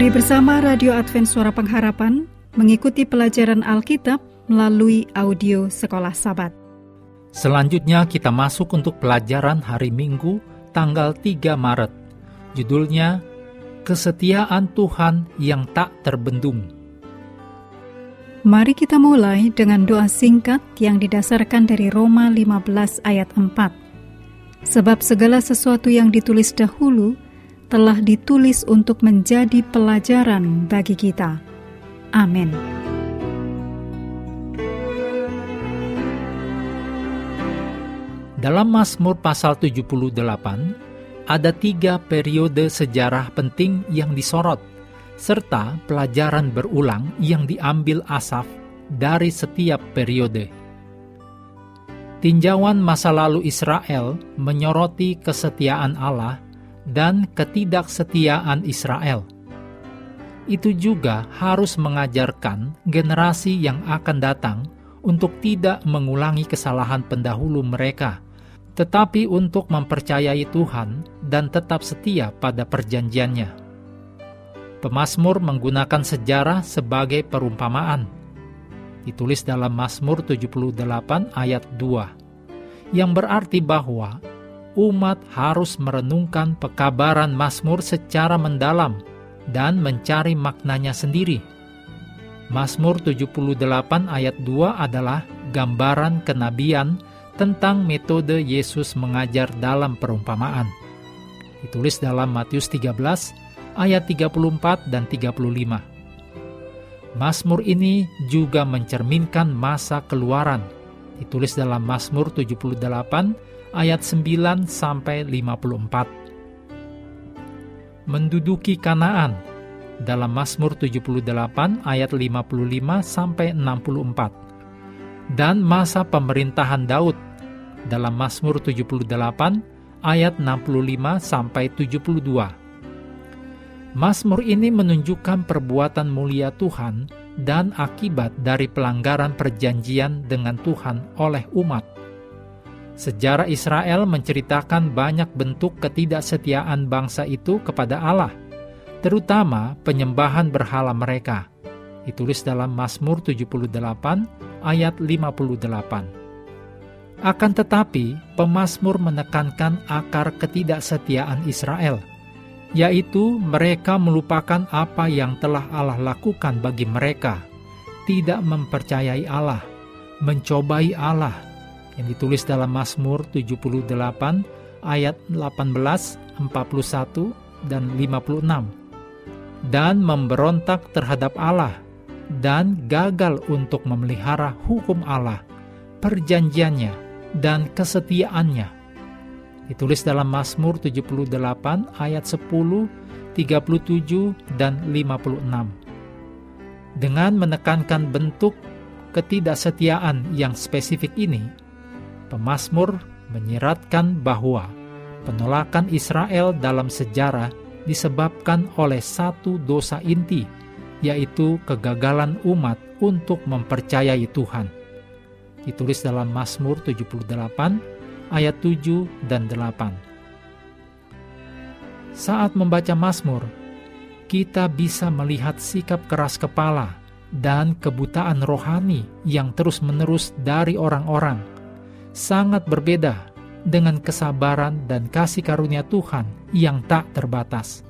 Mari bersama Radio Advent Suara Pengharapan mengikuti pelajaran Alkitab melalui audio Sekolah Sabat. Selanjutnya kita masuk untuk pelajaran hari Minggu tanggal 3 Maret. Judulnya Kesetiaan Tuhan yang tak terbendung. Mari kita mulai dengan doa singkat yang didasarkan dari Roma 15 ayat 4. Sebab segala sesuatu yang ditulis dahulu telah ditulis untuk menjadi pelajaran bagi kita. Amin. Dalam Mazmur pasal 78, ada tiga periode sejarah penting yang disorot, serta pelajaran berulang yang diambil Asaf dari setiap periode. Tinjauan masa lalu Israel menyoroti kesetiaan Allah dan ketidaksetiaan Israel. Itu juga harus mengajarkan generasi yang akan datang untuk tidak mengulangi kesalahan pendahulu mereka tetapi untuk mempercayai Tuhan dan tetap setia pada perjanjiannya. Pemasmur menggunakan sejarah sebagai perumpamaan. Ditulis dalam Mazmur 78 ayat 2, yang berarti bahwa umat harus merenungkan pekabaran Mazmur secara mendalam dan mencari maknanya sendiri. Mazmur 78 ayat 2 adalah gambaran kenabian tentang metode Yesus mengajar dalam perumpamaan. Ditulis dalam Matius 13 ayat 34 dan 35. Mazmur ini juga mencerminkan masa keluaran. Ditulis dalam Mazmur 78 ayat 9 sampai 54. Menduduki Kanaan dalam Mazmur 78 ayat 55 sampai 64 dan masa pemerintahan Daud dalam Mazmur 78 ayat 65 sampai 72. Mazmur ini menunjukkan perbuatan mulia Tuhan dan akibat dari pelanggaran perjanjian dengan Tuhan oleh umat. Sejarah Israel menceritakan banyak bentuk ketidaksetiaan bangsa itu kepada Allah, terutama penyembahan berhala mereka. Ditulis dalam Mazmur 78 ayat 58. Akan tetapi, pemazmur menekankan akar ketidaksetiaan Israel, yaitu mereka melupakan apa yang telah Allah lakukan bagi mereka, tidak mempercayai Allah, mencobai Allah, yang ditulis dalam Mazmur 78 ayat 18, 41, dan 56, dan memberontak terhadap Allah, dan gagal untuk memelihara hukum Allah, perjanjiannya, dan kesetiaannya. Ditulis dalam Mazmur 78 ayat 10, 37, dan 56. Dengan menekankan bentuk ketidaksetiaan yang spesifik ini, pemazmur menyiratkan bahwa penolakan Israel dalam sejarah disebabkan oleh satu dosa inti, yaitu kegagalan umat untuk mempercayai Tuhan ditulis dalam Mazmur 78 ayat 7 dan 8. Saat membaca Mazmur, kita bisa melihat sikap keras kepala dan kebutaan rohani yang terus-menerus dari orang-orang, sangat berbeda dengan kesabaran dan kasih karunia Tuhan yang tak terbatas.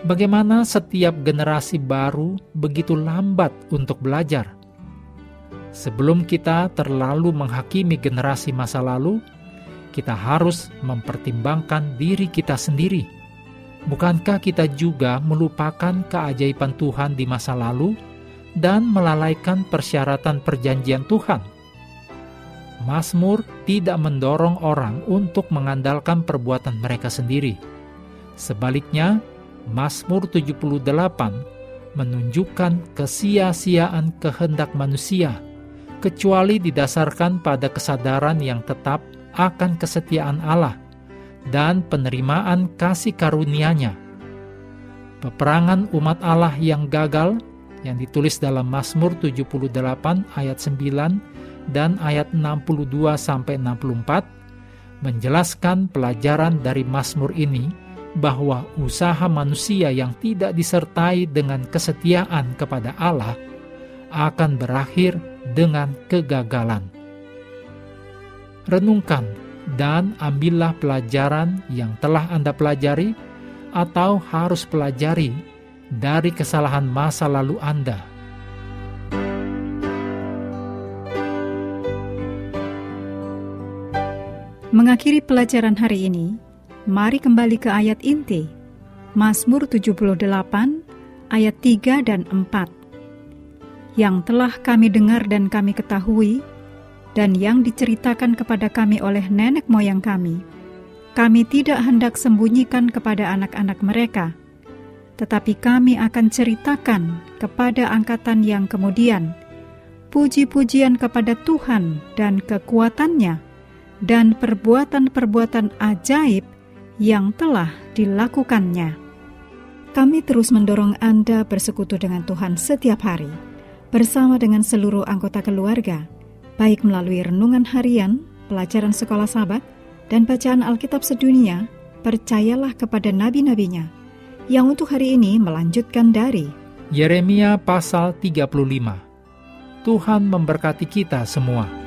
Bagaimana setiap generasi baru begitu lambat untuk belajar Sebelum kita terlalu menghakimi generasi masa lalu, kita harus mempertimbangkan diri kita sendiri. Bukankah kita juga melupakan keajaiban Tuhan di masa lalu dan melalaikan persyaratan perjanjian Tuhan? Mazmur tidak mendorong orang untuk mengandalkan perbuatan mereka sendiri. Sebaliknya, Mazmur 78 menunjukkan kesia-siaan kehendak manusia kecuali didasarkan pada kesadaran yang tetap akan kesetiaan Allah dan penerimaan kasih karunia-Nya. Peperangan umat Allah yang gagal yang ditulis dalam Mazmur 78 ayat 9 dan ayat 62 sampai 64 menjelaskan pelajaran dari Mazmur ini bahwa usaha manusia yang tidak disertai dengan kesetiaan kepada Allah akan berakhir dengan kegagalan. Renungkan dan ambillah pelajaran yang telah Anda pelajari atau harus pelajari dari kesalahan masa lalu Anda. Mengakhiri pelajaran hari ini, mari kembali ke ayat inti, Mazmur 78 ayat 3 dan 4. Yang telah kami dengar dan kami ketahui, dan yang diceritakan kepada kami oleh nenek moyang kami, kami tidak hendak sembunyikan kepada anak-anak mereka, tetapi kami akan ceritakan kepada angkatan yang kemudian, puji-pujian kepada Tuhan dan kekuatannya, dan perbuatan-perbuatan ajaib yang telah dilakukannya. Kami terus mendorong Anda bersekutu dengan Tuhan setiap hari, bersama dengan seluruh anggota keluarga, baik melalui renungan harian, pelajaran sekolah sahabat, dan bacaan Alkitab sedunia, percayalah kepada nabi-nabinya, yang untuk hari ini melanjutkan dari Yeremia pasal 35. Tuhan memberkati kita semua.